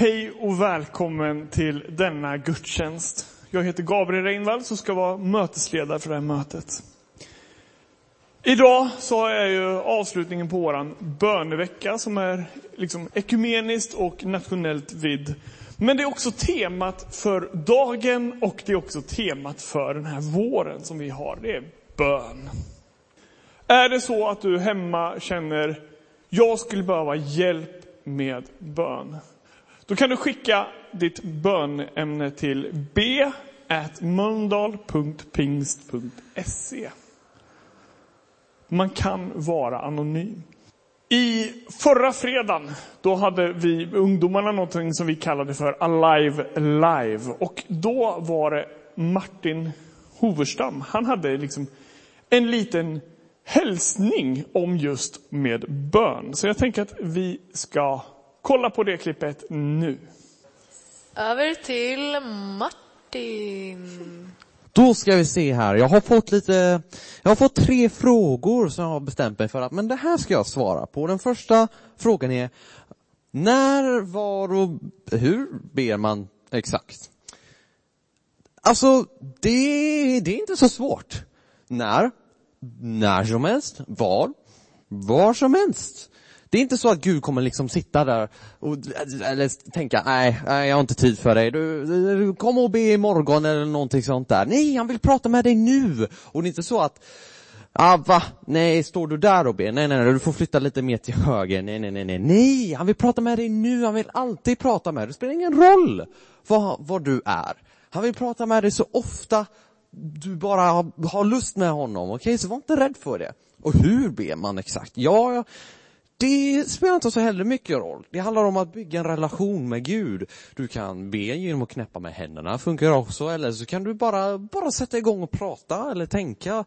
Hej och välkommen till denna gudstjänst. Jag heter Gabriel Reinvall som ska vara mötesledare för det här mötet. Idag så är ju avslutningen på våran bönevecka som är liksom ekumeniskt och nationellt vidd. Men det är också temat för dagen och det är också temat för den här våren som vi har. Det är bön. Är det så att du hemma känner, jag skulle behöva hjälp med bön. Då kan du skicka ditt bönämne till b.mölndal.pingst.se. Man kan vara anonym. I förra fredagen, då hade vi ungdomarna någonting som vi kallade för Alive Live. Och då var det Martin Hoverstam, han hade liksom en liten hälsning om just med bön. Så jag tänker att vi ska kolla på det klippet nu. Över till Martin. Då ska vi se här. Jag har fått lite, jag har fått tre frågor som jag har bestämt mig för att, men det här ska jag svara på. Den första frågan är, när, var och hur ber man exakt? Alltså, det, det är inte så svårt. När, när som helst, var, var som helst. Det är inte så att Gud kommer liksom sitta där och eller tänka, nej, nej jag har inte tid för dig, du, du kom och be imorgon eller någonting sånt där. Nej, han vill prata med dig nu. Och det är inte så att, ah, va? Nej, står du där och ber? Nej, nej, nej, du får flytta lite mer till höger. Nej, nej, nej, nej, nej, han vill prata med dig nu, han vill alltid prata med dig. Det spelar ingen roll var, vad du är. Han vill prata med dig så ofta du bara har, har lust med honom, okej? Okay? Så var inte rädd för det. Och hur ber man exakt? Ja, det spelar inte så heller mycket roll. Det handlar om att bygga en relation med Gud. Du kan be genom att knäppa med händerna, funkar också, eller så kan du bara, bara sätta igång och prata eller tänka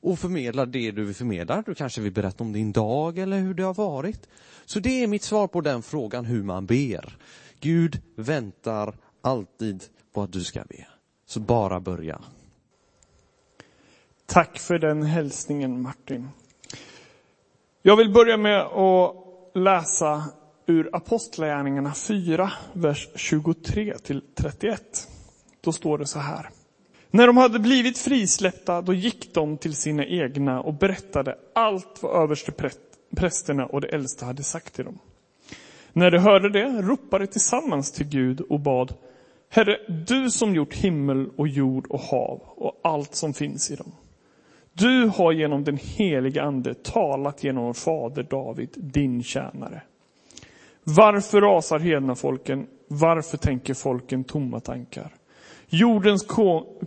och förmedla det du vill förmedla. Du kanske vill berätta om din dag eller hur det har varit. Så det är mitt svar på den frågan hur man ber. Gud väntar alltid på att du ska be. Så bara börja. Tack för den hälsningen Martin. Jag vill börja med att läsa ur Apostlagärningarna 4, vers 23 till 31. Då står det så här. När de hade blivit frisläppta, då gick de till sina egna och berättade allt vad överste prästerna och de äldste hade sagt till dem. När de hörde det ropade tillsammans till Gud och bad Herre, du som gjort himmel och jord och hav och allt som finns i dem. Du har genom den heliga ande talat genom vår fader David, din tjänare. Varför rasar hedna folken? Varför tänker folken tomma tankar? Jordens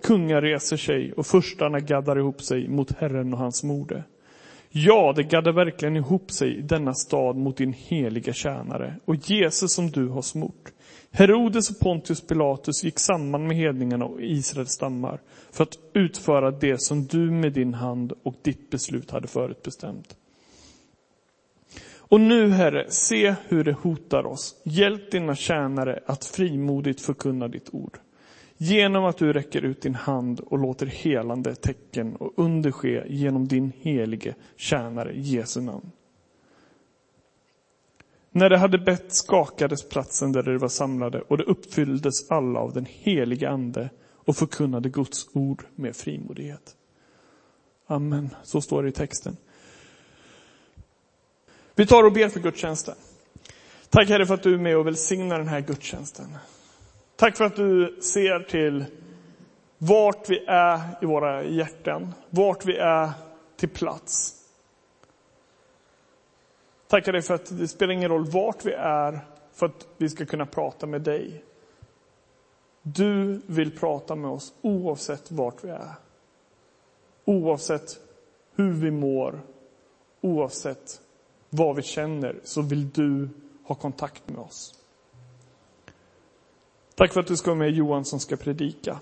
kungar reser sig och förstarna gaddar ihop sig mot Herren och hans mode. Ja, det gaddar verkligen ihop sig i denna stad mot din heliga tjänare och Jesus som du har smort. Herodes och Pontius Pilatus gick samman med hedningarna och Israels stammar för att utföra det som du med din hand och ditt beslut hade förutbestämt. Och nu, Herre, se hur det hotar oss. Hjälp dina tjänare att frimodigt förkunna ditt ord. Genom att du räcker ut din hand och låter helande tecken och under ske genom din helige tjänare Jesu namn. När de hade bett skakades platsen där de var samlade och det uppfylldes alla av den helige ande och förkunnade Guds ord med frimodighet. Amen. Så står det i texten. Vi tar och ber för gudstjänsten. Tack Herre för att du är med och välsignar den här gudstjänsten. Tack för att du ser till vart vi är i våra hjärtan, vart vi är till plats. Tackar dig för att det spelar ingen roll vart vi är för att vi ska kunna prata med dig. Du vill prata med oss oavsett vart vi är. Oavsett hur vi mår, oavsett vad vi känner, så vill du ha kontakt med oss. Tack för att du ska vara med Johan som ska predika.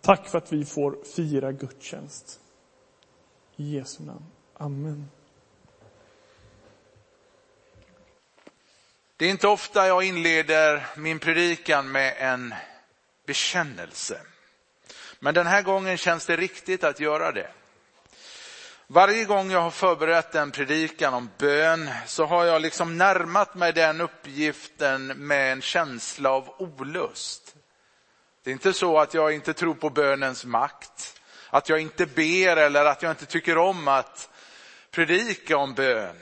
Tack för att vi får fira gudstjänst. I Jesu namn. Amen. Det är inte ofta jag inleder min predikan med en bekännelse. Men den här gången känns det riktigt att göra det. Varje gång jag har förberett en predikan om bön så har jag liksom närmat mig den uppgiften med en känsla av olust. Det är inte så att jag inte tror på bönens makt, att jag inte ber eller att jag inte tycker om att predika om bön.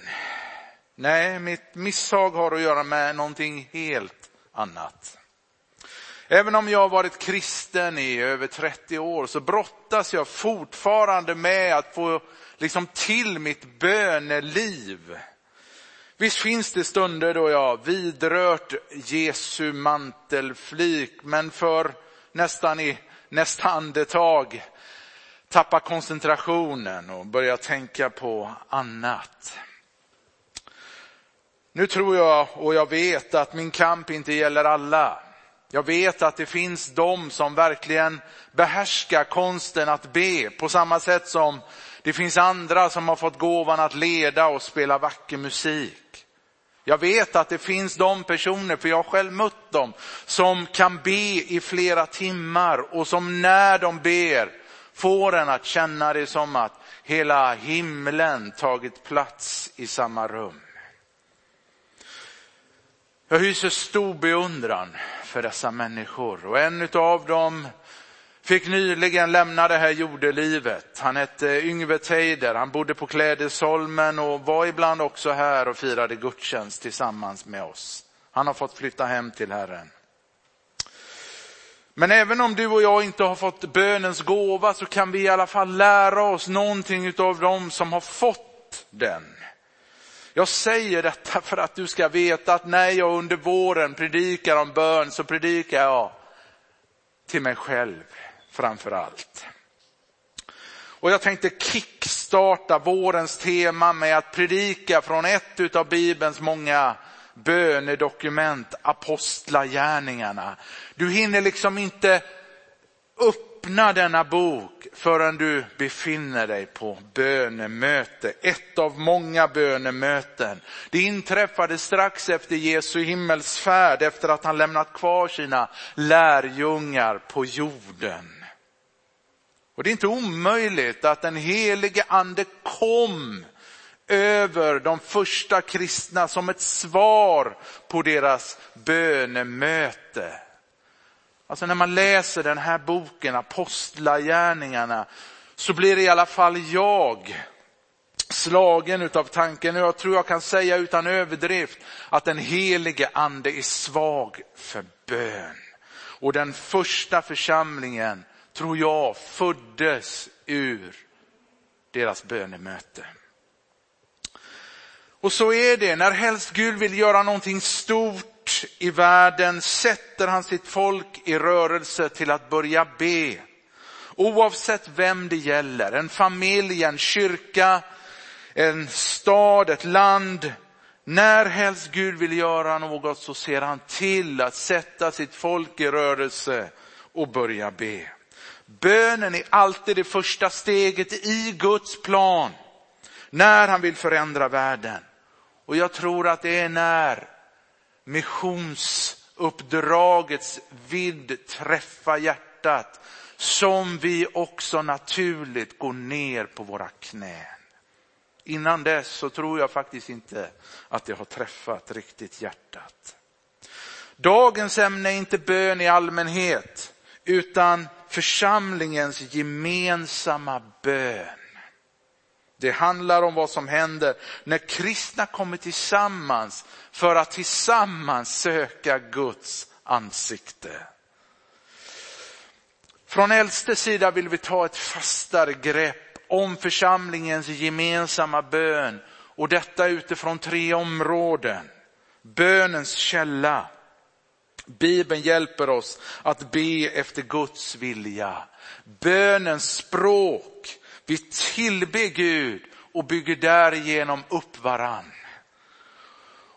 Nej, mitt misshag har att göra med någonting helt annat. Även om jag har varit kristen i över 30 år så brottas jag fortfarande med att få liksom till mitt böneliv. Visst finns det stunder då jag vidrört Jesu mantelflik, men för nästan i nästa andetag tappa koncentrationen och börja tänka på annat. Nu tror jag och jag vet att min kamp inte gäller alla. Jag vet att det finns de som verkligen behärskar konsten att be på samma sätt som det finns andra som har fått gåvan att leda och spela vacker musik. Jag vet att det finns de personer, för jag har själv mött dem, som kan be i flera timmar och som när de ber får en att känna det som att hela himlen tagit plats i samma rum. Jag hyser stor beundran för dessa människor och en av dem fick nyligen lämna det här jordelivet. Han hette Yngve Teider, han bodde på Klädesholmen och var ibland också här och firade gudstjänst tillsammans med oss. Han har fått flytta hem till Herren. Men även om du och jag inte har fått bönens gåva så kan vi i alla fall lära oss någonting av dem som har fått den. Jag säger detta för att du ska veta att när jag under våren predikar om bön så predikar jag till mig själv framför allt. Och jag tänkte kickstarta vårens tema med att predika från ett av Bibelns många bönedokument, Apostlagärningarna. Du hinner liksom inte öppna denna bok förrän du befinner dig på bönemöte. Ett av många bönemöten. Det inträffade strax efter Jesu himmelsfärd efter att han lämnat kvar sina lärjungar på jorden. Och det är inte omöjligt att den helige ande kom över de första kristna som ett svar på deras bönemöte. Alltså när man läser den här boken, Apostlagärningarna, så blir i alla fall jag slagen utav tanken, och jag tror jag kan säga utan överdrift, att den helige ande är svag för bön. Och den första församlingen, tror jag, föddes ur deras bönemöte. Och så är det, när helst Gud vill göra någonting stort i världen sätter han sitt folk i rörelse till att börja be. Oavsett vem det gäller, en familj, en kyrka, en stad, ett land. När helst Gud vill göra något så ser han till att sätta sitt folk i rörelse och börja be. Bönen är alltid det första steget i Guds plan när han vill förändra världen. Och jag tror att det är när missionsuppdragets vidd träffar hjärtat som vi också naturligt går ner på våra knän. Innan dess så tror jag faktiskt inte att det har träffat riktigt hjärtat. Dagens ämne är inte bön i allmänhet utan församlingens gemensamma bön. Det handlar om vad som händer när kristna kommer tillsammans för att tillsammans söka Guds ansikte. Från äldste sida vill vi ta ett fastare grepp om församlingens gemensamma bön och detta utifrån tre områden. Bönens källa. Bibeln hjälper oss att be efter Guds vilja. Bönens språk. Vi tillber Gud och bygger därigenom upp varann.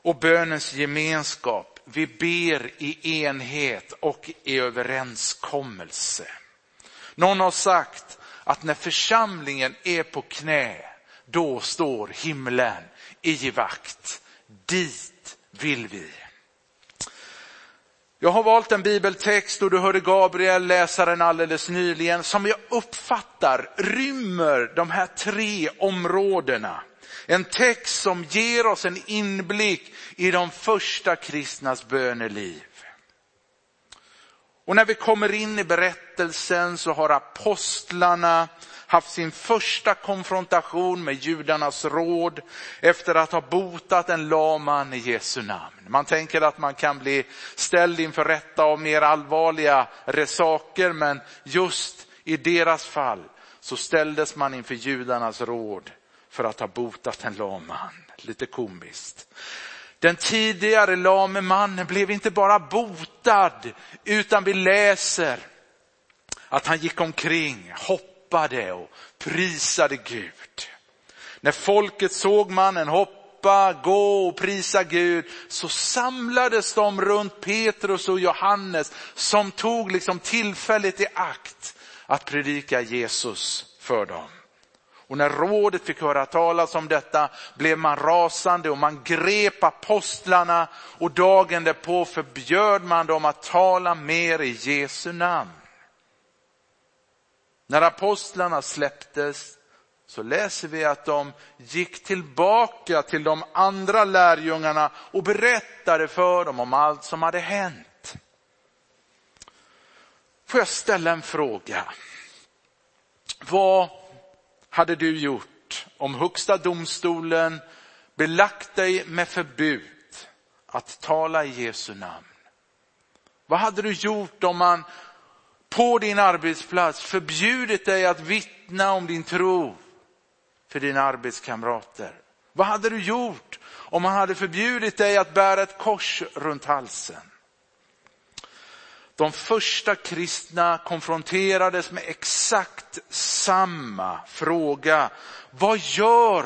Och bönens gemenskap. Vi ber i enhet och i överenskommelse. Någon har sagt att när församlingen är på knä, då står himlen i vakt. Dit vill vi. Jag har valt en bibeltext och du hörde Gabriel läsa den alldeles nyligen som jag uppfattar rymmer de här tre områdena. En text som ger oss en inblick i de första kristnas böneliv. Och när vi kommer in i berättelsen så har apostlarna haft sin första konfrontation med judarnas råd efter att ha botat en laman i Jesu namn. Man tänker att man kan bli ställd inför rätta av mer allvarliga saker, men just i deras fall så ställdes man inför judarnas råd för att ha botat en laman. Lite komiskt. Den tidigare lame mannen blev inte bara botad, utan vi läser att han gick omkring, hoppade hoppade och prisade Gud. När folket såg mannen hoppa, gå och prisa Gud så samlades de runt Petrus och Johannes som tog liksom tillfället i akt att predika Jesus för dem. Och när rådet fick höra talas om detta blev man rasande och man grep apostlarna och dagen därpå förbjöd man dem att tala mer i Jesu namn. När apostlarna släpptes så läser vi att de gick tillbaka till de andra lärjungarna och berättade för dem om allt som hade hänt. Får jag ställa en fråga? Vad hade du gjort om högsta domstolen belagt dig med förbud att tala i Jesu namn? Vad hade du gjort om man på din arbetsplats förbjudit dig att vittna om din tro för dina arbetskamrater? Vad hade du gjort om han hade förbjudit dig att bära ett kors runt halsen? De första kristna konfronterades med exakt samma fråga. Vad gör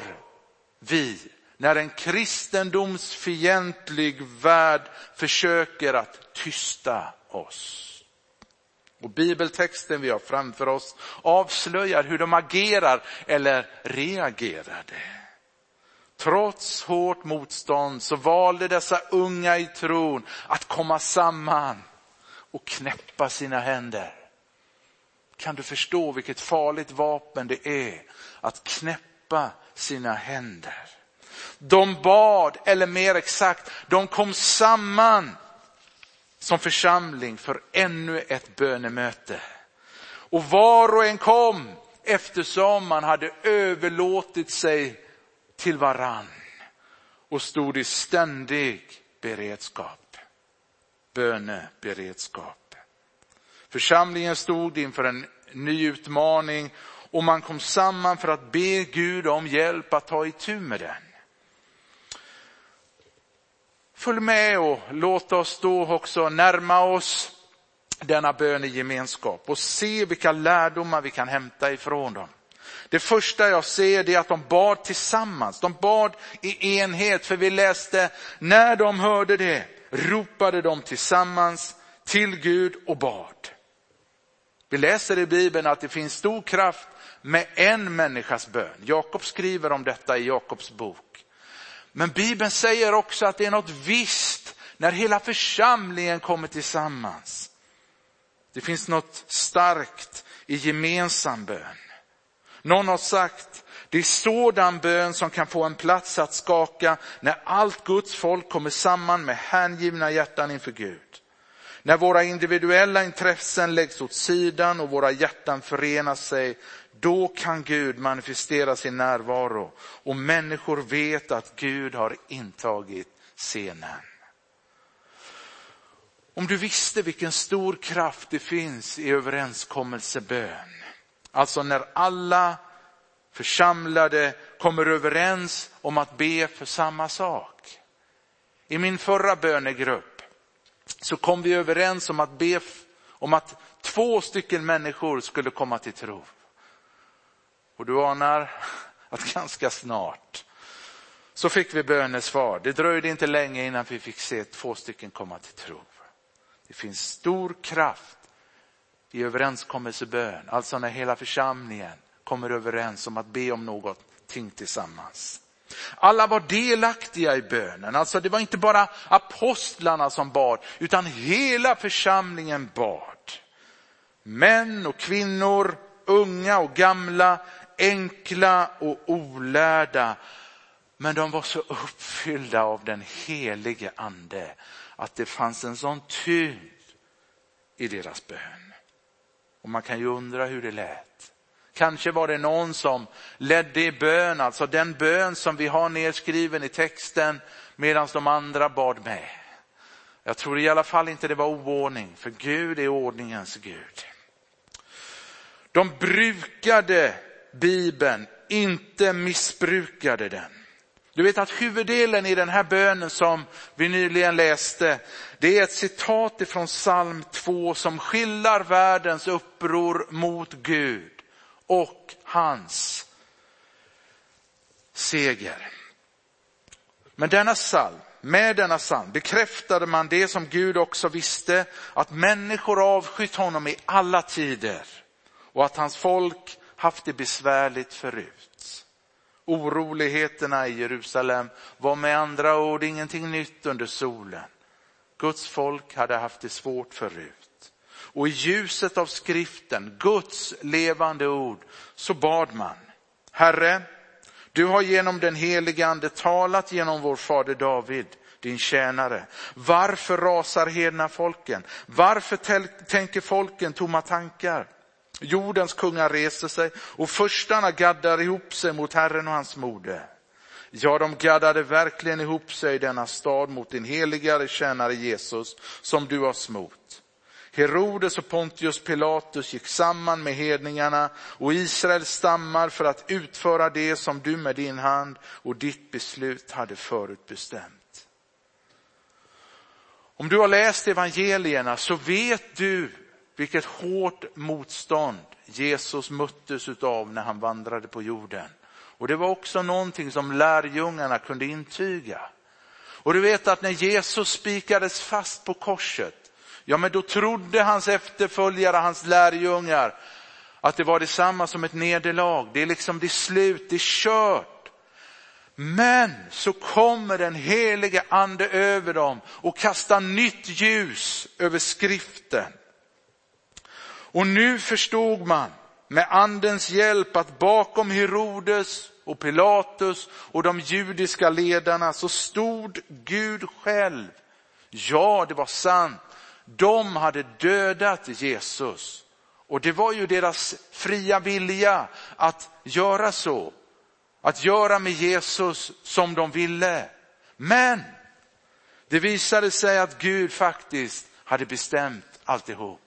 vi när en kristendomsfientlig värld försöker att tysta oss? Och bibeltexten vi har framför oss avslöjar hur de agerar eller reagerade. Trots hårt motstånd så valde dessa unga i tron att komma samman och knäppa sina händer. Kan du förstå vilket farligt vapen det är att knäppa sina händer? De bad, eller mer exakt, de kom samman som församling för ännu ett bönemöte. Och var och en kom eftersom man hade överlåtit sig till varann och stod i ständig beredskap. Böneberedskap. Församlingen stod inför en ny utmaning och man kom samman för att be Gud om hjälp att ta itu med den. Följ med och låt oss då också närma oss denna bönegemenskap och se vilka lärdomar vi kan hämta ifrån dem. Det första jag ser är att de bad tillsammans, de bad i enhet, för vi läste, när de hörde det ropade de tillsammans till Gud och bad. Vi läser i Bibeln att det finns stor kraft med en människas bön. Jakob skriver om detta i Jakobs bok. Men Bibeln säger också att det är något visst när hela församlingen kommer tillsammans. Det finns något starkt i gemensam bön. Någon har sagt, det är sådan bön som kan få en plats att skaka när allt Guds folk kommer samman med hängivna hjärtan inför Gud. När våra individuella intressen läggs åt sidan och våra hjärtan förenar sig, då kan Gud manifestera sin närvaro och människor vet att Gud har intagit scenen. Om du visste vilken stor kraft det finns i överenskommelsebön, alltså när alla församlade kommer överens om att be för samma sak. I min förra bönegrupp så kom vi överens om att be om att två stycken människor skulle komma till tro. Och du anar att ganska snart så fick vi bönesvar. Det dröjde inte länge innan vi fick se två stycken komma till tro. Det finns stor kraft i överenskommelsebön, alltså när hela församlingen kommer överens om att be om någonting tillsammans. Alla var delaktiga i bönen. Alltså det var inte bara apostlarna som bad, utan hela församlingen bad. Män och kvinnor, unga och gamla, enkla och olärda. Men de var så uppfyllda av den helige ande att det fanns en sån tyngd i deras bön. Och man kan ju undra hur det lät. Kanske var det någon som ledde i bön, alltså den bön som vi har nedskriven i texten medan de andra bad med. Jag tror i alla fall inte det var oordning, för Gud är ordningens Gud. De brukade Bibeln, inte missbrukade den. Du vet att huvuddelen i den här bönen som vi nyligen läste, det är ett citat ifrån psalm 2 som skildrar världens uppror mot Gud och hans seger. Men denna psalm, med denna psalm bekräftade man det som Gud också visste, att människor avskytt honom i alla tider och att hans folk haft det besvärligt förut. Oroligheterna i Jerusalem var med andra ord ingenting nytt under solen. Guds folk hade haft det svårt förut. Och i ljuset av skriften, Guds levande ord, så bad man. Herre, du har genom den helige ande talat genom vår fader David, din tjänare. Varför rasar hedna folken? Varför tänker folken tomma tankar? Jordens kungar reser sig och förstarna gaddar ihop sig mot Herren och hans moder. Ja, de gaddade verkligen ihop sig i denna stad mot din heligare tjänare Jesus som du har smort. Herodes och Pontius Pilatus gick samman med hedningarna och Israels stammar för att utföra det som du med din hand och ditt beslut hade förutbestämt. Om du har läst evangelierna så vet du vilket hårt motstånd Jesus möttes av när han vandrade på jorden. Och det var också någonting som lärjungarna kunde intyga. Och du vet att när Jesus spikades fast på korset, ja men då trodde hans efterföljare, hans lärjungar, att det var detsamma som ett nederlag. Det är liksom det är slut, det är kört. Men så kommer den helige ande över dem och kastar nytt ljus över skriften. Och nu förstod man med andens hjälp att bakom Herodes och Pilatus och de judiska ledarna så stod Gud själv. Ja, det var sant. De hade dödat Jesus. Och det var ju deras fria vilja att göra så. Att göra med Jesus som de ville. Men det visade sig att Gud faktiskt hade bestämt alltihop.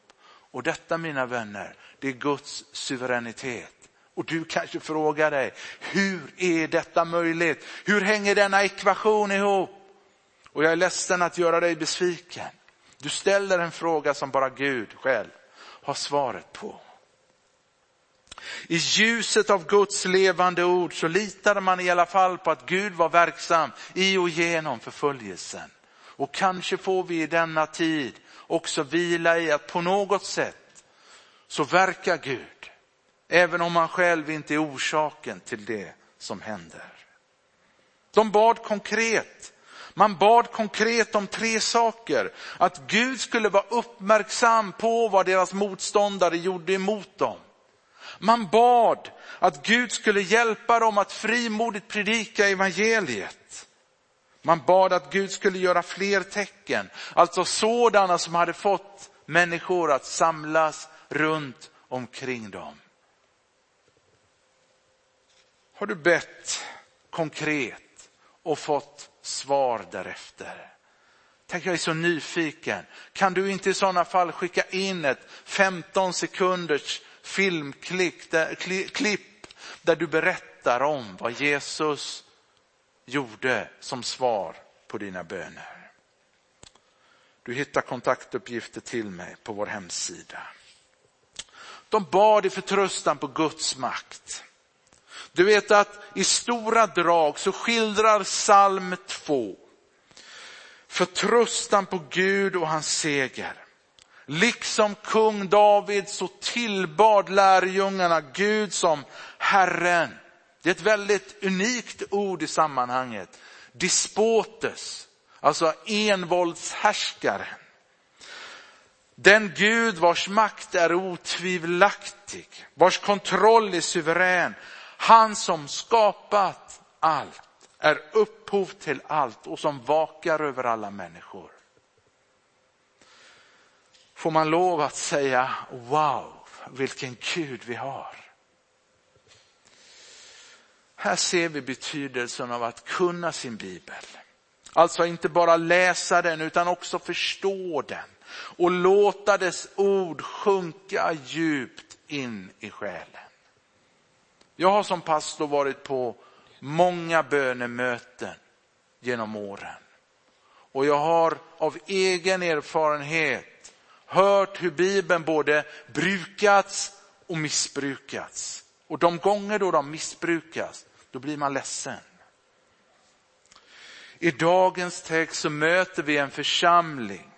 Och detta mina vänner, det är Guds suveränitet. Och du kanske frågar dig, hur är detta möjligt? Hur hänger denna ekvation ihop? Och jag är ledsen att göra dig besviken. Du ställer en fråga som bara Gud själv har svaret på. I ljuset av Guds levande ord så litade man i alla fall på att Gud var verksam i och genom förföljelsen. Och kanske får vi i denna tid också vila i att på något sätt så verkar Gud, även om han själv inte är orsaken till det som händer. De bad konkret. Man bad konkret om tre saker. Att Gud skulle vara uppmärksam på vad deras motståndare gjorde emot dem. Man bad att Gud skulle hjälpa dem att frimodigt predika evangeliet. Man bad att Gud skulle göra fler tecken, alltså sådana som hade fått människor att samlas runt omkring dem. Har du bett konkret och fått svar därefter? Tänk, jag är så nyfiken. Kan du inte i sådana fall skicka in ett 15 sekunders filmklipp där, klipp, där du berättar om vad Jesus gjorde som svar på dina böner. Du hittar kontaktuppgifter till mig på vår hemsida. De bad i förtröstan på Guds makt. Du vet att i stora drag så skildrar psalm 2 förtröstan på Gud och hans seger. Liksom kung David så tillbad lärjungarna Gud som Herren Det är ett väldigt unikt ord i sammanhanget. Dispotes, alltså envåldshärskaren. Den Gud vars makt är otvivelaktig, vars kontroll är suverän. Han som skapat allt, är upphov till allt och som vakar över alla människor. Får man lov att säga wow, vilken Gud vi har. Här ser vi betydelsen av att kunna sin bibel. Alltså inte bara läsa den utan också förstå den och låta dess ord sjunka djupt in i själen. Jag har som pastor varit på många bönemöten genom åren. Och jag har av egen erfarenhet hört hur Bibeln både brukats och missbrukats. Och de gånger då de missbrukas, då blir man ledsen. I dagens text så möter vi en församling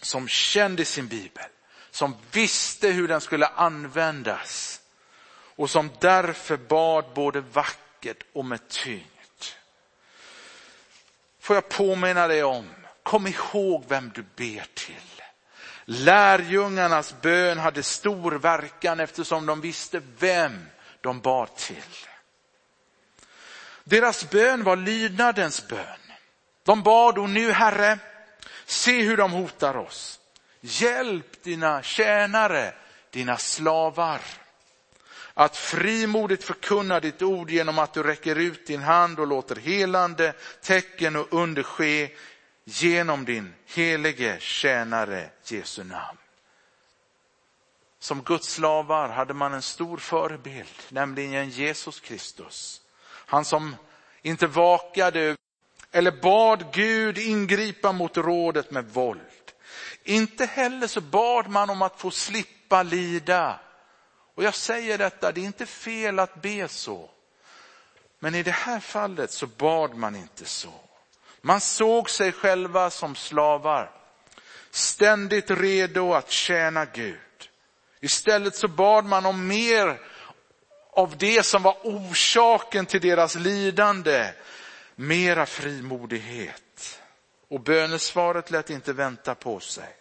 som kände sin bibel, som visste hur den skulle användas och som därför bad både vackert och med tyngd. Får jag påminna dig om, kom ihåg vem du ber till. Lärjungarnas bön hade stor verkan eftersom de visste vem de bad till. Deras bön var lydnadens bön. De bad, och nu Herre, se hur de hotar oss. Hjälp dina tjänare, dina slavar. Att frimodigt förkunna ditt ord genom att du räcker ut din hand och låter helande tecken och under ske genom din helige tjänare Jesu namn. Som Guds slavar hade man en stor förebild, nämligen Jesus Kristus. Han som inte vakade eller bad Gud ingripa mot rådet med våld. Inte heller så bad man om att få slippa lida. Och jag säger detta, det är inte fel att be så. Men i det här fallet så bad man inte så. Man såg sig själva som slavar, ständigt redo att tjäna Gud. Istället så bad man om mer av det som var orsaken till deras lidande, mera frimodighet. Och bönesvaret lät inte vänta på sig.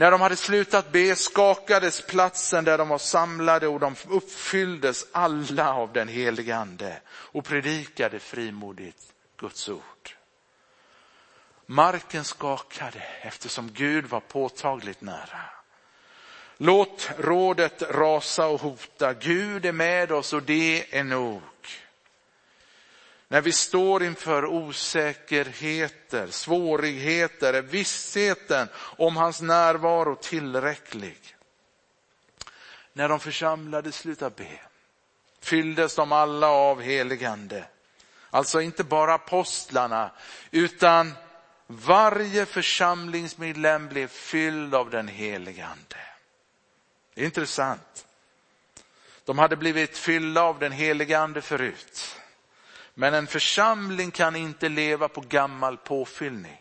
När de hade slutat be skakades platsen där de var samlade och de uppfylldes alla av den helige ande och predikade frimodigt Guds ord. Marken skakade eftersom Gud var påtagligt nära. Låt rådet rasa och hota. Gud är med oss och det är nog. När vi står inför osäkerheter, svårigheter, är vissheten om hans närvaro tillräcklig. När de församlade slutade be fylldes de alla av heligande. Alltså inte bara apostlarna, utan varje församlingsmedlem blev fylld av den helige ande. Det är intressant. De hade blivit fyllda av den helige ande förut. Men en församling kan inte leva på gammal påfyllning.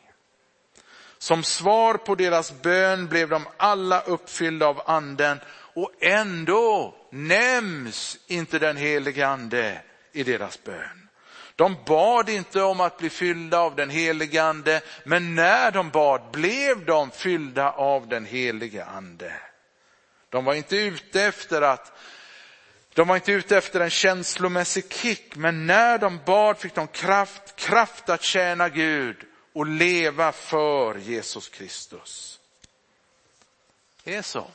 Som svar på deras bön blev de alla uppfyllda av anden och ändå nämns inte den helige ande i deras bön. De bad inte om att bli fyllda av den helige ande, men när de bad blev de fyllda av den helige ande. De var inte ute efter att de var inte ute efter en känslomässig kick, men när de bad fick de kraft, kraft att tjäna Gud och leva för Jesus Kristus. Det är så.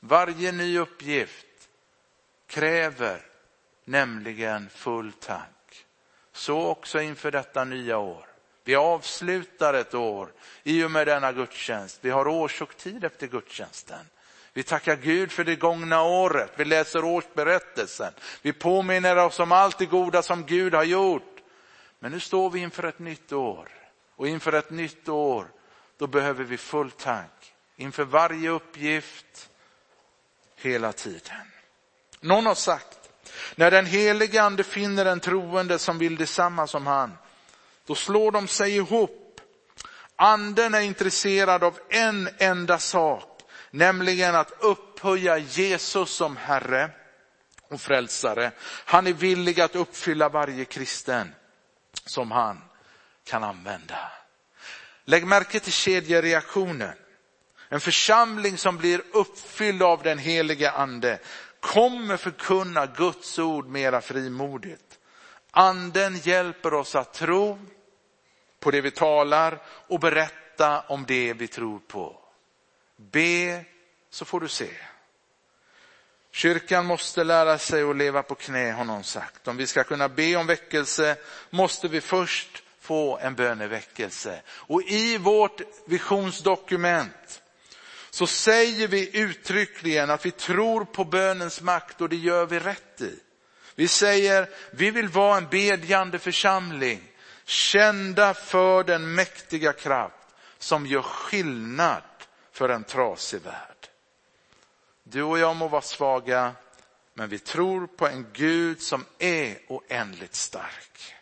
Varje ny uppgift kräver nämligen full tank. Så också inför detta nya år. Vi avslutar ett år i och med denna gudstjänst. Vi har årshögtid efter gudstjänsten. Vi tackar Gud för det gångna året. Vi läser årsberättelsen. Vi påminner oss om allt det goda som Gud har gjort. Men nu står vi inför ett nytt år. Och inför ett nytt år, då behöver vi full tank. Inför varje uppgift, hela tiden. Någon har sagt, när den helige ande finner en troende som vill detsamma som han, då slår de sig ihop. Anden är intresserad av en enda sak nämligen att upphöja Jesus som Herre och frälsare. Han är villig att uppfylla varje kristen som han kan använda. Lägg märke till kedjereaktionen. En församling som blir uppfylld av den helige ande kommer förkunna Guds ord mera frimodigt. Anden hjälper oss att tro på det vi talar och berätta om det vi tror på. Be så får du se. Kyrkan måste lära sig att leva på knä har någon sagt. Om vi ska kunna be om väckelse måste vi först få en böneväckelse. Och i vårt visionsdokument så säger vi uttryckligen att vi tror på bönens makt och det gör vi rätt i. Vi säger, vi vill vara en bedjande församling, kända för den mäktiga kraft som gör skillnad för en trasig värld. Du och jag må vara svaga, men vi tror på en Gud som är oändligt stark.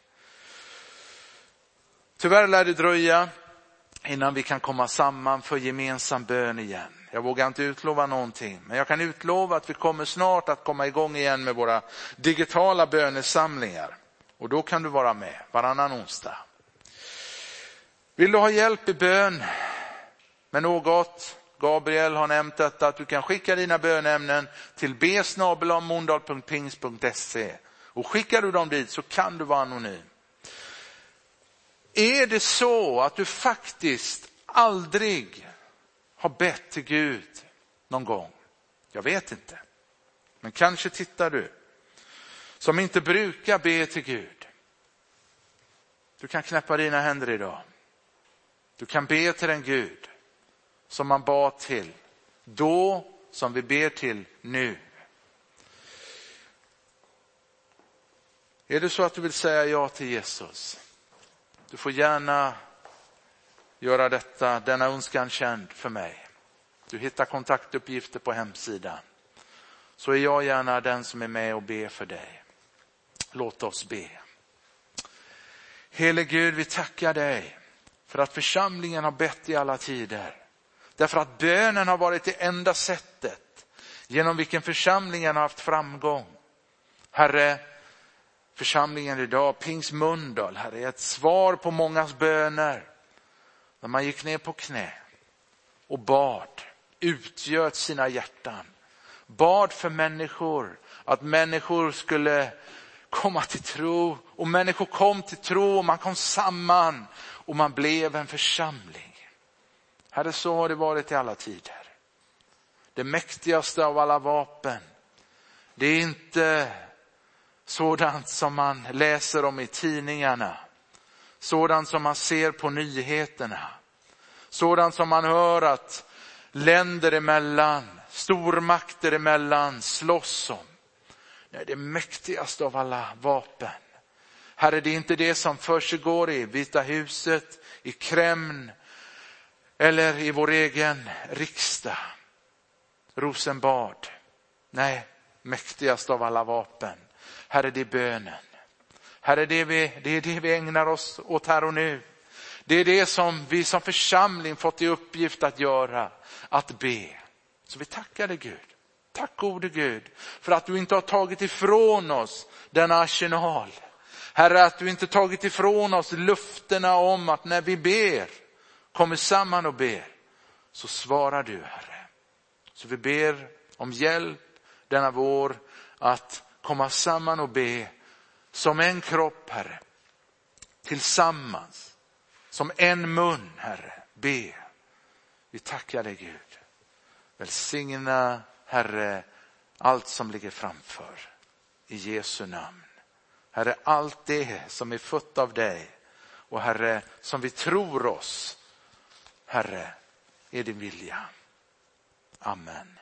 Tyvärr lär det dröja innan vi kan komma samman för gemensam bön igen. Jag vågar inte utlova någonting, men jag kan utlova att vi kommer snart att komma igång igen med våra digitala bönesamlingar. Och då kan du vara med varannan onsdag. Vill du ha hjälp i bön men något? Gabriel har nämnt detta, att du kan skicka dina bönämnen till bsnabelammondal.pings.se. Och skickar du dem dit så kan du vara anonym. Är det så att du faktiskt aldrig har bett till Gud någon gång? Jag vet inte. Men kanske tittar du som inte brukar be till Gud. Du kan knäppa dina händer idag. Du kan be till den Gud som man bad till då som vi ber till nu. Är det så att du vill säga ja till Jesus? Du får gärna göra detta, denna önskan känd för mig. Du hittar kontaktuppgifter på hemsidan. Så är jag gärna den som är med och ber för dig. Låt oss be. Helig Gud, vi tackar dig för att församlingen har bett i alla tider. Därför att bönen har varit det enda sättet genom vilken församlingen har haft framgång. Herre, församlingen idag, Pings Mundal, Herre, är ett svar på mångas böner. När man gick ner på knä och bad, utgöt sina hjärtan. Bad för människor, att människor skulle komma till tro och människor kom till tro och man kom samman och man blev en församling. Herre, så har det varit i alla tider. Det mäktigaste av alla vapen, det är inte sådant som man läser om i tidningarna, sådant som man ser på nyheterna, sådant som man hör att länder emellan, stormakter emellan slåss om. Nej, det mäktigaste av alla vapen. Herre, det är inte det som försiggår i Vita huset, i Kreml eller i vår egen riksdag. Rosenbad. Nej, mäktigast av alla vapen. Herre, det är bönen. Herre, det är, vi, det är det vi ägnar oss åt här och nu. Det är det som vi som församling fått i uppgift att göra, att be. Så vi tackar dig Gud. Tack gode Gud för att du inte har tagit ifrån oss denna arsenal. Herre, att du inte tagit ifrån oss lufterna om att när vi ber, kommer samman och ber, så svarar du Herre. Så vi ber om hjälp denna vår att komma samman och be som en kropp, Herre. Tillsammans, som en mun, Herre. Be. Vi tackar dig Gud. Välsigna, Herre, allt som ligger framför. I Jesu namn. Herre, allt det som är fött av dig och Herre, som vi tror oss, Herre, är din vilja. Amen.